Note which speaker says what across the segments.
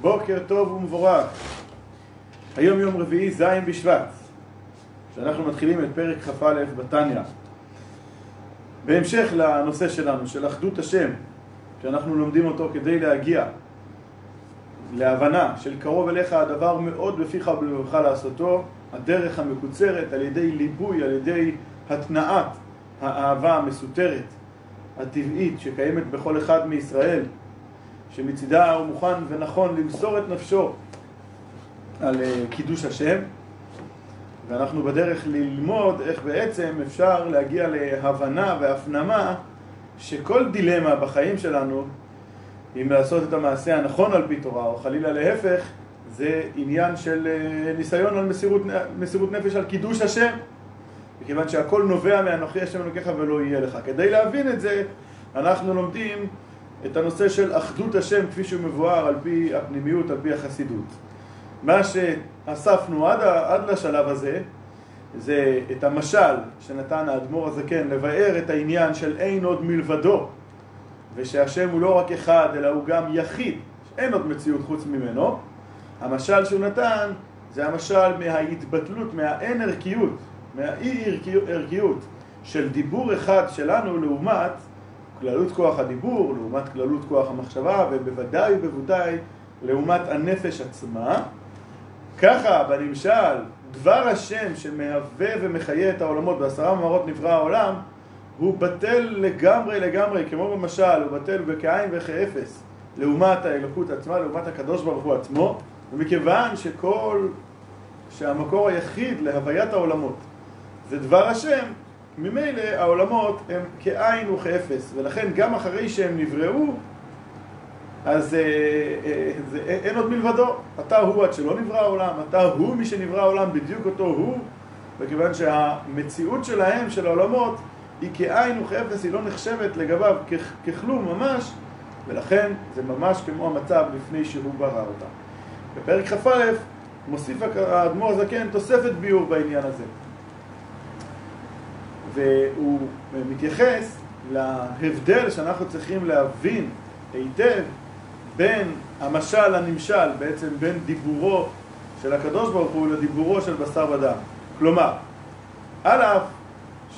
Speaker 1: בוקר טוב ומבורך. היום יום רביעי ז' בשבט, שאנחנו מתחילים את פרק כ"א בתניא. בהמשך לנושא שלנו, של אחדות השם, שאנחנו לומדים אותו כדי להגיע להבנה של קרוב אליך הדבר מאוד בפיך ובלבבך לעשותו, הדרך המקוצרת על ידי ליבוי, על ידי התנעת האהבה המסותרת, הטבעית, שקיימת בכל אחד מישראל, שמצידה הוא מוכן ונכון למסור את נפשו על אה, קידוש השם, ואנחנו בדרך ללמוד איך בעצם אפשר להגיע להבנה והפנמה שכל דילמה בחיים שלנו, אם לעשות את המעשה הנכון על פי תורה, או חלילה להפך, זה עניין של אה, ניסיון על מסירות, מסירות נפש על קידוש השם. מכיוון שהכל נובע מאנוכי השם אלוקיך ולא יהיה לך. כדי להבין את זה, אנחנו לומדים את הנושא של אחדות השם כפי שהוא מבואר על פי הפנימיות, על פי החסידות. מה שאספנו עד, עד לשלב הזה, זה את המשל שנתן האדמו"ר הזקן לבאר את העניין של אין עוד מלבדו ושהשם הוא לא רק אחד אלא הוא גם יחיד, אין עוד מציאות חוץ ממנו. המשל שהוא נתן זה המשל מההתבטלות, מהאין ערכיות, מהאי ערכיות של דיבור אחד שלנו לעומת כללות כוח הדיבור, לעומת כללות כוח המחשבה, ובוודאי ובוודאי לעומת הנפש עצמה. ככה, בנמשל, דבר השם שמהווה ומחיה את העולמות, בעשרה מאמרות נברא העולם, הוא בטל לגמרי לגמרי, כמו במשל, הוא בטל בכאין וכאפס, לעומת האלוקות עצמה, לעומת הקדוש ברוך הוא עצמו, ומכיוון שכל, שהמקור היחיד להוויית העולמות זה דבר השם, ממילא העולמות הם כאין וכאפס, ולכן גם אחרי שהם נבראו, אז אה, אה, זה, אין עוד מלבדו. אתה הוא עד שלא נברא העולם, אתה הוא מי שנברא העולם, בדיוק אותו הוא, וכיוון שהמציאות שלהם, של העולמות, היא כאין וכאפס, היא לא נחשבת לגביו ככלום ממש, ולכן זה ממש כמו המצב לפני שהוא ברא אותה. בפרק כ"א מוסיף האדמו"ר הזקן תוספת ביור בעניין הזה. והוא מתייחס להבדל שאנחנו צריכים להבין היטב בין המשל לנמשל, בעצם בין דיבורו של הקדוש ברוך הוא לדיבורו של בשר ודם. כלומר, על אף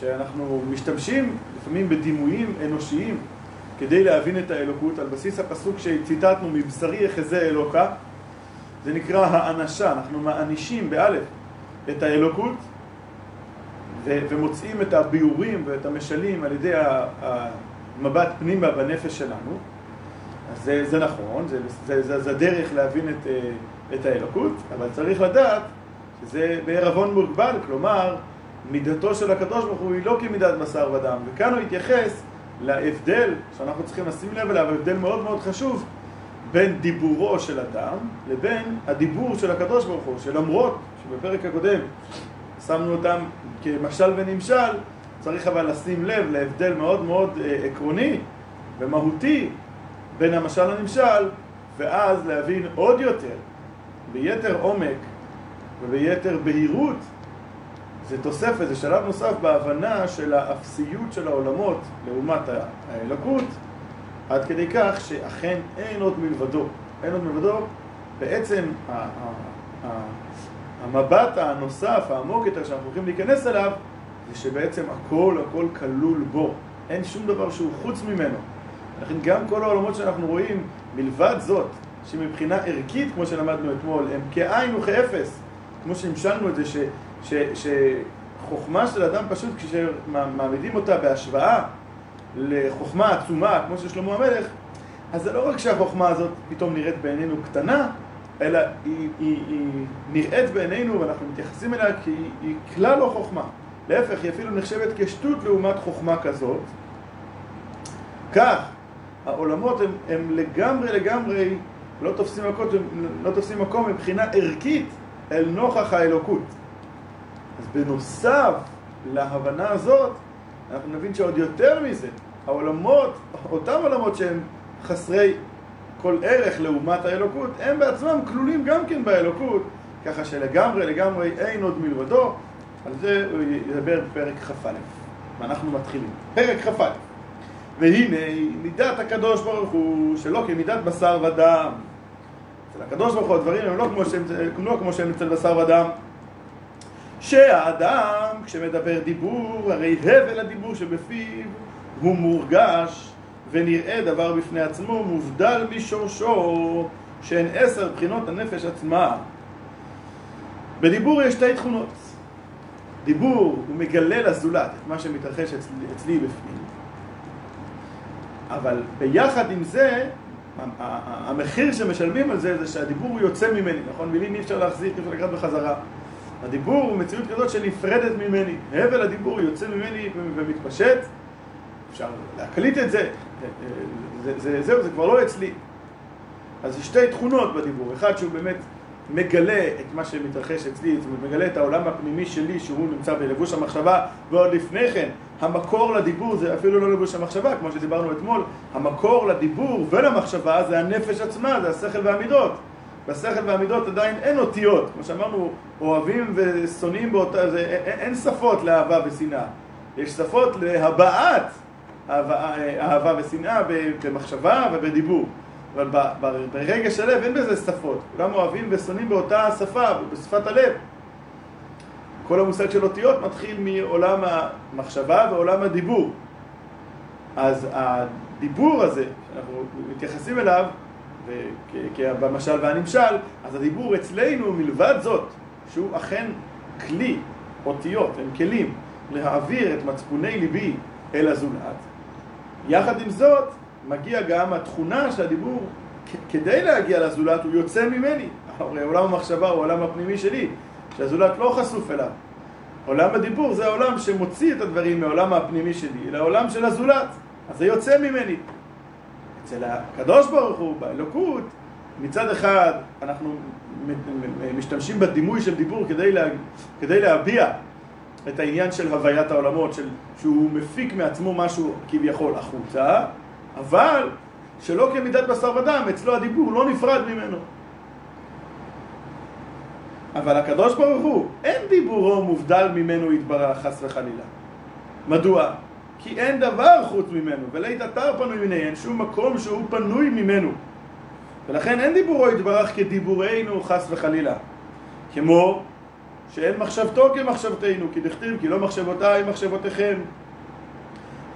Speaker 1: שאנחנו משתמשים לפעמים בדימויים אנושיים כדי להבין את האלוקות, על בסיס הפסוק שציטטנו מבשרי יחזה אלוקה, זה נקרא האנשה, אנחנו מענישים באלף את האלוקות ומוצאים את הביאורים ואת המשלים על ידי המבט פנימה בנפש שלנו, אז זה, זה נכון, זה, זה, זה, זה דרך להבין את, את האלוקות, אבל צריך לדעת שזה בערבון מוגבל, כלומר, מידתו של הקדוש ברוך הוא היא לא כמידת בשר ודם, וכאן הוא התייחס להבדל שאנחנו צריכים לשים לב אליו, הבדל מאוד מאוד חשוב בין דיבורו של אדם לבין הדיבור של הקדוש ברוך הוא, שלמרות שבפרק הקודם שמנו אותם כמשל ונמשל, צריך אבל לשים לב להבדל מאוד מאוד אה, עקרוני ומהותי בין המשל לנמשל, ואז להבין עוד יותר, ביתר עומק וביתר בהירות, זה תוספת, זה שלב נוסף בהבנה של האפסיות של העולמות לעומת האלוקות, עד כדי כך שאכן אין עוד מלבדו. אין עוד מלבדו, בעצם המבט הנוסף, העמוק יותר שאנחנו הולכים להיכנס אליו, זה שבעצם הכל הכל כלול בו. אין שום דבר שהוא חוץ ממנו. לכן גם כל העולמות שאנחנו רואים, מלבד זאת, שמבחינה ערכית, כמו שלמדנו אתמול, הם כאין וכאפס, כמו שהמשלנו את זה, ש, ש, שחוכמה של אדם פשוט, כשמעמידים אותה בהשוואה לחוכמה עצומה, כמו של שלמה המלך, אז זה לא רק שהחוכמה הזאת פתאום נראית בעינינו קטנה, אלא היא, היא, היא נראית בעינינו ואנחנו מתייחסים אליה כי היא, היא כלל לא חוכמה. להפך, היא אפילו נחשבת כשטות לעומת חוכמה כזאת. כך, העולמות הם, הם לגמרי לגמרי לא תופסים, מקום, לא תופסים מקום מבחינה ערכית אל נוכח האלוקות. אז בנוסף להבנה הזאת, אנחנו נבין שעוד יותר מזה, העולמות, אותם עולמות שהם חסרי כל ערך לעומת האלוקות, הם בעצמם כלולים גם כן באלוקות, ככה שלגמרי לגמרי אין עוד מלבדו, על זה הוא ידבר בפרק כ"א. ואנחנו מתחילים. פרק כ"א. והנה מידת הקדוש ברוך הוא שלא כמידת בשר ודם, אצל הקדוש ברוך הוא הדברים הם לא כמו שהם, לא כמו שהם אצל בשר ודם. שהאדם, כשמדבר דיבור, הרי הבל הדיבור שבפיו הוא מורגש ונראה דבר בפני עצמו, מובדל משורשו, שהן עשר בחינות הנפש עצמה. בדיבור יש שתי תכונות. דיבור הוא מגלה לזולת את מה שמתרחש אצלי, אצלי בפנים. אבל ביחד עם זה, המחיר שמשלמים על זה זה שהדיבור הוא יוצא ממני, נכון? מילים אי אפשר להחזיר, אי אפשר לקחת בחזרה. הדיבור הוא מציאות כזאת שנפרדת ממני. הבל הדיבור יוצא ממני ומתפשט. אפשר להקליט את זה. זה, זה, זהו, זה כבר לא אצלי. אז יש שתי תכונות בדיבור. אחד שהוא באמת מגלה את מה שמתרחש אצלי, זאת אומרת, מגלה את העולם הפנימי שלי שהוא נמצא בלבוש המחשבה, ועוד לפני כן, המקור לדיבור זה אפילו לא לבוש המחשבה, כמו שדיברנו אתמול, המקור לדיבור ולמחשבה זה הנפש עצמה, זה השכל והמידות. בשכל והמידות עדיין אין אותיות, כמו שאמרנו, אוהבים ושונאים באותה, זה, אין, אין שפות לאהבה ושנאה, יש שפות להבעת אהבה, אהבה ושנאה במחשבה ובדיבור. אבל ברגש הלב אין בזה שפות, כולם אוהבים ושונאים באותה שפה, בשפת הלב. כל המושג של אותיות מתחיל מעולם המחשבה ועולם הדיבור. אז הדיבור הזה, שאנחנו מתייחסים אליו, במשל והנמשל, אז הדיבור אצלנו מלבד זאת, שהוא אכן כלי, אותיות, הם כלים, להעביר את מצפוני ליבי אל הזולת, יחד עם זאת, מגיע גם התכונה שהדיבור, כדי להגיע לזולת, הוא יוצא ממני. הרי עולם המחשבה הוא העולם הפנימי שלי, שהזולת לא חשוף אליו. עולם הדיבור זה העולם שמוציא את הדברים מהעולם הפנימי שלי לעולם של הזולת, אז זה יוצא ממני. אצל הקדוש ברוך הוא, באלוקות, מצד אחד אנחנו משתמשים בדימוי של דיבור כדי, לה, כדי להביע את העניין של הוויית העולמות, של, שהוא מפיק מעצמו משהו כביכול החוצה, אבל שלא כמידת בשר ודם, אצלו הדיבור לא נפרד ממנו. אבל הקדוש ברוך הוא, אין דיבורו מובדל ממנו יתברך חס וחלילה. מדוע? כי אין דבר חוץ ממנו, ולית אתר פנוי מני, אין שום מקום שהוא פנוי ממנו. ולכן אין דיבורו יתברך כדיבורנו חס וחלילה. כמו שאין מחשבתו כמחשבתנו, כי דכתיב כי לא מחשבותיי מחשבותיכם.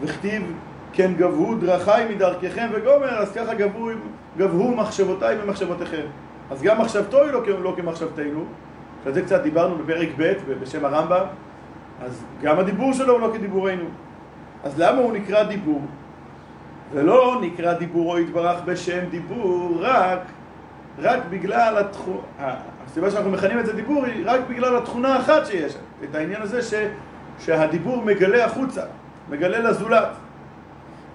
Speaker 1: וכתיב כן גבהו דרכיי מדרככם וגומר, אז ככה גבהו, גבהו מחשבותיי ממחשבותיכם. אז גם מחשבתו היא לא, לא כמחשבתנו, ועל זה קצת דיברנו בפרק ב' בשם הרמב"ם, אז גם הדיבור שלו הוא לא כדיבורנו. אז למה הוא נקרא דיבור? ולא נקרא דיבורו יתברך בשם דיבור רק, רק בגלל התחום... הסיבה שאנחנו מכנים את זה דיבור היא רק בגלל התכונה האחת שיש, את העניין הזה ש, שהדיבור מגלה החוצה, מגלה לזולת.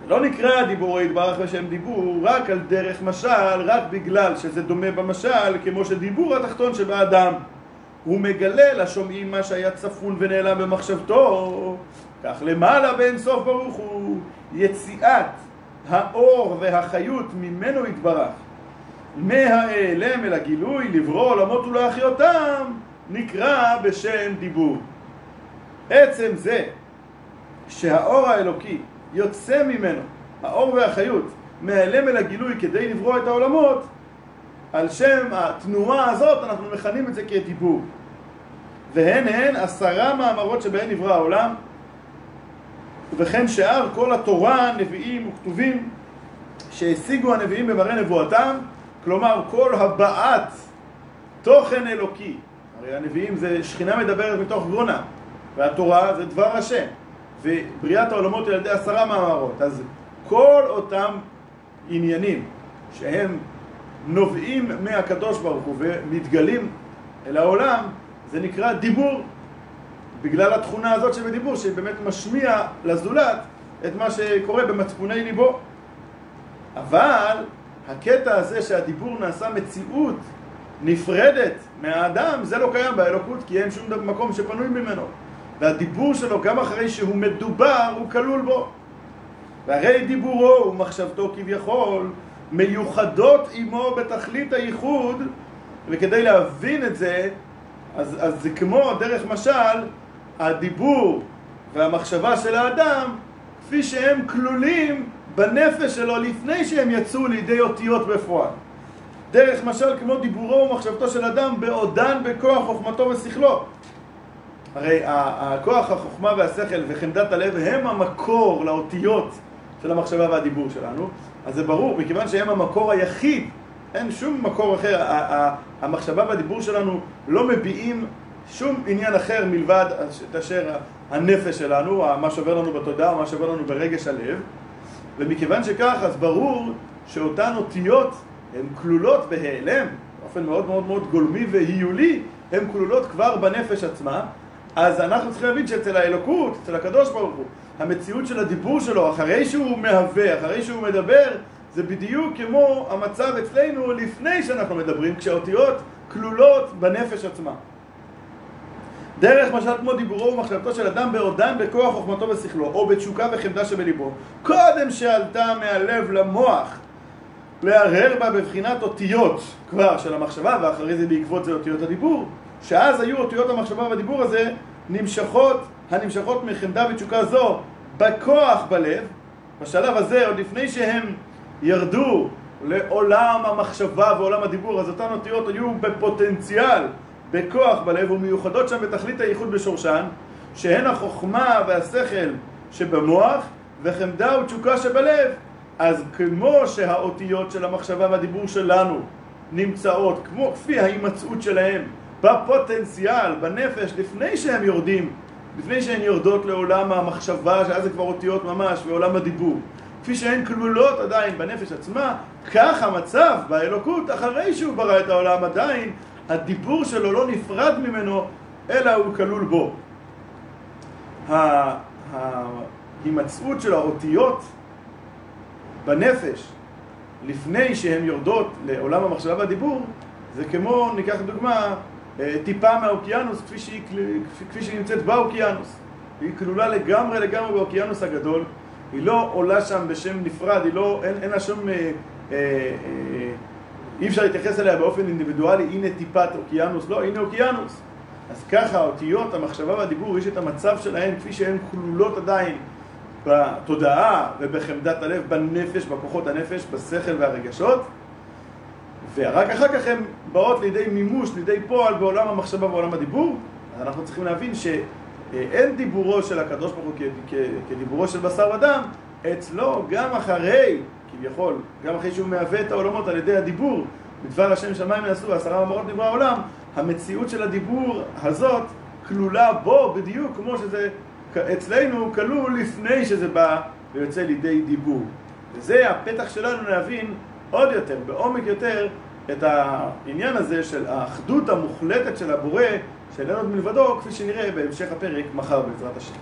Speaker 1: לא נקרא דיבורו יתברך בשם דיבור רק על דרך משל, רק בגלל שזה דומה במשל, כמו שדיבור התחתון שבאדם. הוא מגלה לשומעים מה שהיה צפון ונעלם במחשבתו, כך למעלה באין סוף ברוך הוא יציאת האור והחיות ממנו יתברך. מהאלם אל הגילוי, לברוא עולמות ולהחיותם, נקרא בשם דיבור. עצם זה שהאור האלוקי יוצא ממנו, האור והחיות, מהאלם אל הגילוי כדי לברוא את העולמות, על שם התנועה הזאת אנחנו מכנים את זה כדיבור. והן הן עשרה מאמרות שבהן נברא העולם, ובכן שאר כל התורה, נביאים וכתובים שהשיגו הנביאים במראה נבואתם, כלומר כל הבעת תוכן אלוקי, הרי הנביאים זה שכינה מדברת מתוך גרונה, והתורה זה דבר השם, ובריאת העולמות היא על ידי עשרה מאמרות, אז כל אותם עניינים שהם נובעים מהקדוש ברוך הוא ומתגלים אל העולם, זה נקרא דיבור, בגלל התכונה הזאת שבדיבור, שבאמת משמיע לזולת את מה שקורה במצפוני ליבו. אבל הקטע הזה שהדיבור נעשה מציאות נפרדת מהאדם, זה לא קיים באלוקות, כי אין שום מקום שפנוי ממנו. והדיבור שלו, גם אחרי שהוא מדובר, הוא כלול בו. והרי דיבורו ומחשבתו כביכול מיוחדות עמו בתכלית הייחוד, וכדי להבין את זה, אז, אז זה כמו דרך משל, הדיבור והמחשבה של האדם, כפי שהם כלולים בנפש שלו לפני שהם יצאו לידי אותיות בפועל. דרך משל כמו דיבורו ומחשבתו של אדם בעודן בכוח חוכמתו ושכלו. הרי הכוח החוכמה והשכל וחמדת הלב הם המקור לאותיות של המחשבה והדיבור שלנו, אז זה ברור, מכיוון שהם המקור היחיד, אין שום מקור אחר, המחשבה והדיבור שלנו לא מביעים שום עניין אחר מלבד אשר הנפש שלנו, מה שעובר לנו בתודעה, מה שעובר לנו ברגש הלב, ומכיוון שכך, אז ברור שאותן אותיות הן כלולות בהיעלם, באופן מאוד מאוד מאוד גולמי והיולי, הן כלולות כבר בנפש עצמה, אז אנחנו צריכים להבין שאצל האלוקות, אצל הקדוש ברוך הוא, המציאות של הדיבור שלו, אחרי שהוא מהווה, אחרי שהוא מדבר, זה בדיוק כמו המצב אצלנו לפני שאנחנו מדברים, כשהאותיות כלולות בנפש עצמה. דרך משל כמו דיבורו ומחשבתו של אדם בעודן בכוח חוכמתו ושכלו, או בתשוקה וחמדה שבליבו, קודם שעלתה מהלב למוח, להרהר בה בבחינת אותיות כבר של המחשבה, ואחרי זה בעקבות זה אותיות הדיבור, שאז היו אותיות המחשבה והדיבור הזה נמשכות, הנמשכות מחמדה ותשוקה זו בכוח בלב, בשלב הזה, עוד לפני שהם ירדו לעולם המחשבה ועולם הדיבור, אז אותן אותיות היו בפוטנציאל, בכוח בלב, ומיוחדות שם בתכלית הייחוד בשורשן, שהן החוכמה והשכל שבמוח, וחמדה ותשוקה שבלב. אז כמו שהאותיות של המחשבה והדיבור שלנו נמצאות, כמו כפי ההימצאות שלהם בפוטנציאל, בנפש, לפני שהם יורדים, לפני שהן יורדות לעולם המחשבה, שאז זה כבר אותיות ממש, ועולם הדיבור. כפי שהן כלולות עדיין בנפש עצמה, כך המצב באלוקות, אחרי שהוא ברא את העולם עדיין, הדיבור שלו לא נפרד ממנו, אלא הוא כלול בו. ההימצאות של האותיות בנפש, לפני שהן יורדות לעולם המחשבה והדיבור, זה כמו, ניקח דוגמה, אה, טיפה מהאוקיינוס כפי שהיא, כפי שהיא נמצאת באוקיינוס. היא כלולה לגמרי לגמרי באוקיינוס הגדול, היא לא עולה שם בשם נפרד, היא לא, אין, אין לה שום... אה, אה, אה, אי אפשר להתייחס אליה באופן אינדיבידואלי, הנה טיפת אוקיינוס, לא, הנה אוקיינוס. אז ככה האותיות, המחשבה והדיבור, יש את המצב שלהן כפי שהן כלולות עדיין בתודעה ובחמדת הלב, בנפש, בכוחות הנפש, בשכל והרגשות, ורק אחר כך הן באות לידי מימוש, לידי פועל בעולם המחשבה ובעולם הדיבור. אז אנחנו צריכים להבין שאין דיבורו של הקדוש ברוך הוא כדיבורו של בשר ודם, אצלו גם אחרי, כביכול, גם אחרי שהוא מהווה את העולמות על ידי הדיבור, בדבר השם שמיים יעשו ועשרה מאמרות דברי העולם, המציאות של הדיבור הזאת כלולה בו בדיוק כמו שזה אצלנו כלול לפני שזה בא ויוצא לידי דיבור. וזה הפתח שלנו להבין עוד יותר, בעומק יותר, את העניין הזה של האחדות המוחלטת של הבורא, שאיננו מלבדו, כפי שנראה בהמשך הפרק מחר בעזרת השם.